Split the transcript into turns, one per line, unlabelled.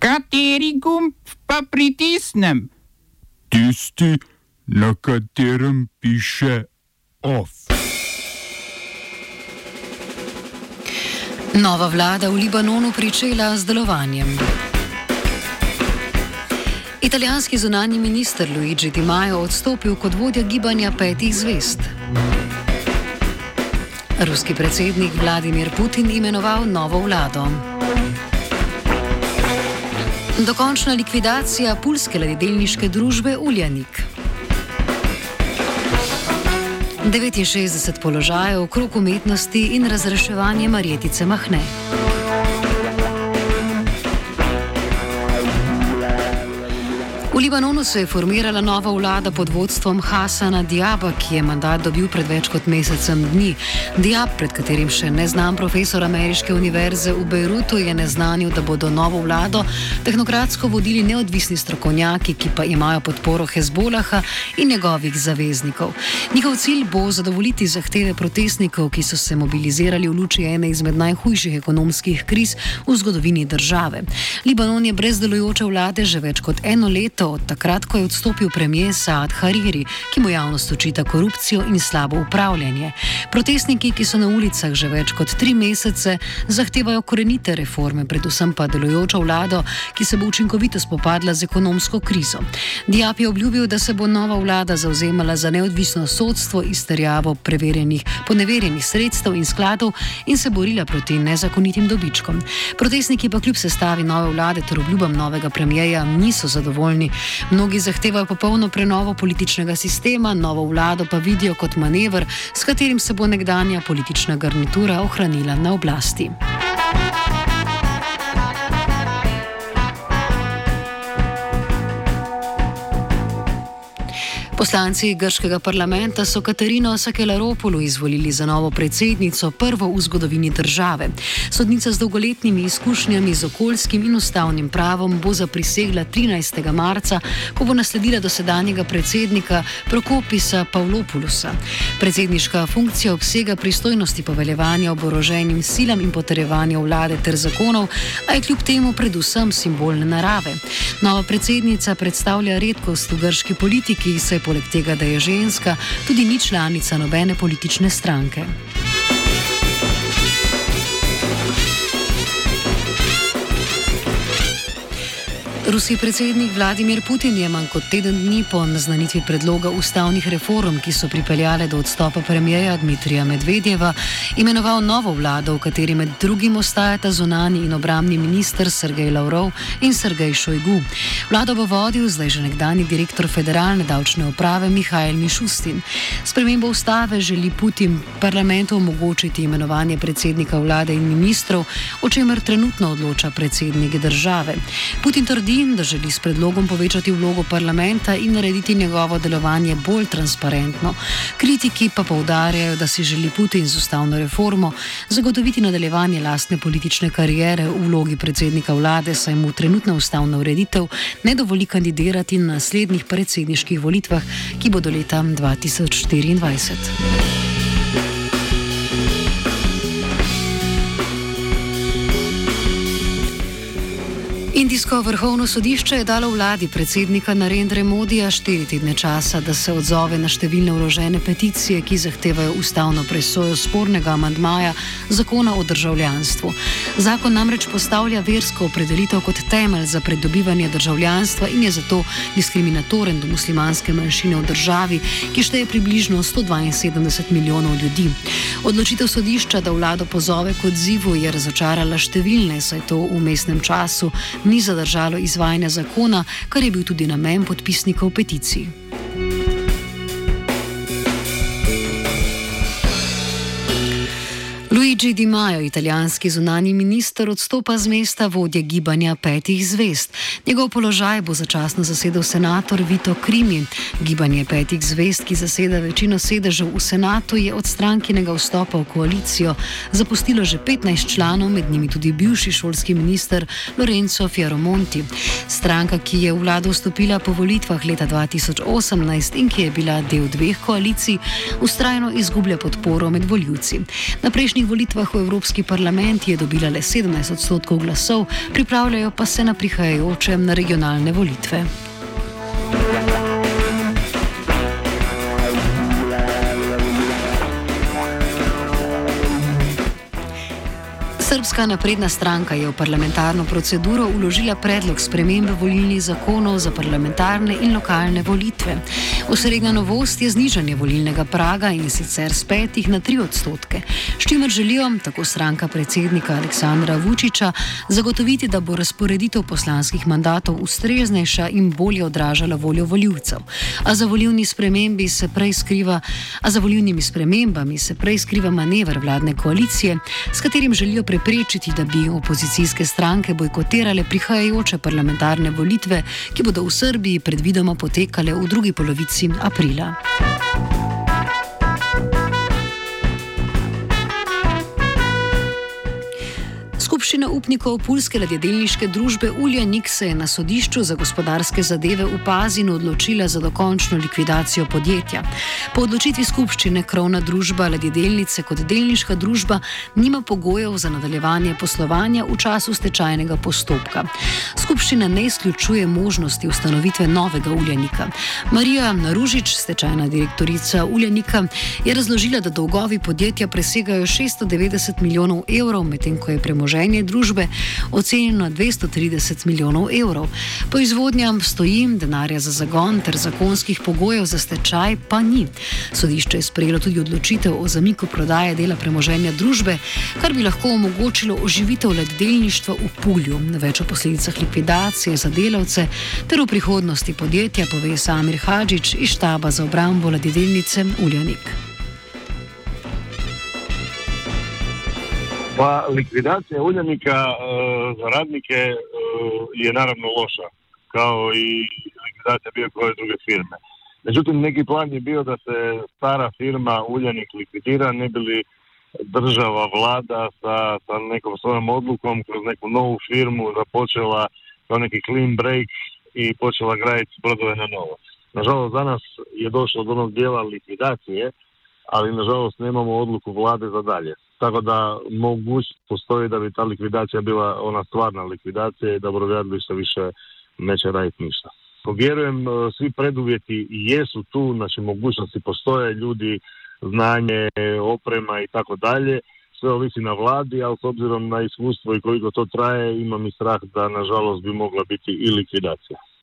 Kateri gumb pa pritisnem?
Tisti, na katerem piše OF.
Nova vlada v Libanonu pričela z delovanjem. Italijanski zunani minister Luigi Di Maio odstopil kot vodja gibanja petih zvest. Ruski predsednik Vladimir Putin imenoval novo vlado. Dokončna likvidacija pulske ladjedelniške družbe Uljanik. 69 položajev, krok umetnosti in razreševanje Marjetice Mahne. Libanonu se je formirala nova vlada pod vodstvom Hasana Diaba, ki je mandat dobil pred več kot mesecem dni. Diab, pred katerim še neznan profesor Ameriške univerze v Bejrutu, je neznanil, da bodo novo vlado tehnokratsko vodili neodvisni strokovnjaki, ki pa imajo podporo Hezbolaha in njegovih zaveznikov. Njihov cilj bo zadovoljiti zahteve protestnikov, ki so se mobilizirali v luči ene izmed najhujših ekonomskih kriz v zgodovini države. Libanon je brez delujoče vlade že več kot eno leto od takrat, ko je odstopil premijer Saad Hariri, ki mu javnost očita korupcijo in slabo upravljanje. Protestniki, ki so na ulicah že več kot tri mesece, zahtevajo korenite reforme, predvsem pa delujočo vlado, ki se bo učinkovito spopadla z ekonomsko krizo. Diap je obljubil, da se bo nova vlada zauzemala za neodvisno sodstvo, izterjavo preverjenih, poneverjenih sredstev in skladov in se borila proti nezakonitim dobičkom. Protestniki pa kljub sestavi nove vlade ter obljubam novega premijeja niso zadovoljni. Mnogi zahtevajo popolno prenovo političnega sistema, novo vlado pa vidijo kot manevr, s katerim se bo nekdanja politična garnitura ohranila na oblasti. Poslanci grškega parlamenta so Katarino Sakelaropolu izvolili za novo predsednico, prvo v zgodovini države. Sodnica z dolgoletnimi izkušnjami z okoljskim in ustavnim pravom bo zaprisegla 13. marca, ko bo nasledila dosedanjega predsednika Prokopisa Pavlopulusa. Predsedniška funkcija obsega pristojnosti poveljevanja oboroženim silam in potrjevanja vlade ter zakonov, a je kljub temu predvsem simbolne narave. Nova predsednica predstavlja redkost v grški politiki, saj je poleg tega, da je ženska, tudi ni članica nobene politične stranke. Ruski predsednik Vladimir Putin je manj kot teden dni po naznanitvi predloga ustavnih reform, ki so pripeljale do odstopa premijeja Dmitrija Medvedjeva, imenoval novo vlado, v kateri med drugim ostajata zunani in obramni minister Sergej Lavrov in Sergej Šojgu. Vlado bo vodil zdaj že nekdani direktor federalne davčne uprave Mihajl Mišustin. Spremembo ustave želi Putin parlamentu omogočiti imenovanje predsednika vlade in ministrov, o čemer trenutno odloča predsednik države. Putin trdi, da želi s predlogom povečati vlogo parlamenta in narediti njegovo delovanje bolj transparentno. Kritiki pa povdarjajo, da si želi Putin z ustavno reformo zagotoviti nadaljevanje lastne politične karijere v vlogi predsednika vlade, saj mu trenutna ustavna ureditev ne dovoli kandidirati na naslednjih predsedniških volitvah, ki bodo leta 2024. Indijsko vrhovno sodišče je dalo vladi predsednika Narendra Modija štiri tedne časa, da se odzove na številne vložene peticije, ki zahtevajo ustavno presojo spornega amandmaja zakona o državljanstvu. Zakon namreč postavlja versko opredelitev kot temelj za pridobivanje državljanstva in je zato diskriminatoren do muslimanske manjšine v državi, ki šteje približno 172 milijonov ljudi. Odločitev sodišča, da vlado pozove k odzivu, je razočarala številne, saj to v mestnem času ni zadržalo izvajanja zakona, kar je bil tudi namen podpisnikov peticij. Luigi Di Maio, italijanski zunani minister, odstopa z mesta vodje gibanja petih zvest. Njegov položaj bo začasno zasedel senator Vito Krimi. Gibanje petih zvest, ki zaseda večino sedežev v senatu, je od strankinega vstopa v koalicijo zapustilo že 15 članov, med njimi tudi bivši šolski minister Lorenzo Fieromonti. Stranka, ki je v vlado vstopila po volitvah leta 2018 in ki je bila del dveh koalicij, ustrajno izgublja podporo med voljivci. Na prejšnjih volitvah volitvah v Evropski parlament je dobila le 17 odstotkov glasov, pripravljajo pa se na prihajajoče na regionalne volitve. Srpska napredna stranka je v parlamentarno proceduro uložila predlog spremembe volilnih zakonov za parlamentarne in lokalne volitve. Osrednja novost je znižanje volilnega praga in sicer z petih na tri odstotke, s čimer želijo, tako stranka predsednika Aleksandra Vučiča, zagotoviti, da bo razporeditev poslanskih mandatov ustreznejša in bolje odražala voljo voljivcev. A za, skriva, a za volilnimi spremembami se prej skriva manevr vladne koalicije, s katerim želijo prepričati, preprečiti, da bi opozicijske stranke bojkotirale prihajajoče parlamentarne volitve, ki bodo v Srbiji predvidoma potekale v drugi polovici aprila. Skupščina upnikov Pulske ladjedelniške družbe Uljanik se je na sodišču za gospodarske zadeve v Pazinu odločila za dokončno likvidacijo podjetja. Po odločitvi skupščine krovna družba ladjedelnice kot delniška družba nima pogojev za nadaljevanje poslovanja v času stečajnega postopka. Skupščina ne izključuje možnosti ustanovitve novega Uljanika. Marija Naružič, stečajna direktorica Uljanika, je razložila, da dolgovi podjetja presegajo 690 milijonov evrov, medtem ko je premoženje družbe ocenjeno na 230 milijonov evrov. Proizvodnja stoji, denarja za zagon ter zakonskih pogojev za stečaj pa ni. Sodišče je sprejelo tudi odločitev o zamiku prodaje dela premoženja družbe, kar bi lahko omogočilo oživitev leddelništva v Pulju, več o posledicah likvidacije za delavce ter o prihodnosti podjetja, pove Samir Hadžič iz štaba za obrambo leddelnice Uljanik.
Pa likvidacija uljanika e, za radnike e, je naravno loša, kao i likvidacija bio koje druge firme. Međutim, neki plan je bio da se stara firma Uljanik likvidira, ne bili država, vlada sa, sa nekom svojom odlukom kroz neku novu firmu započela kao neki clean break i počela graditi brodove na novo. Nažalost, danas je došlo do onog dijela likvidacije, ali nažalost nemamo odluku vlade za dalje. Tako da mogućnost postoji da bi ta likvidacija bila ona stvarna likvidacija i da brodogradilišta više neće raditi ništa. Povjerujem, e, svi preduvjeti jesu tu, znači mogućnosti postoje, ljudi, znanje, oprema i tako dalje. Sve ovisi na vladi, ali s obzirom na iskustvo i koliko to traje, imam i strah da nažalost bi mogla biti i likvidacija.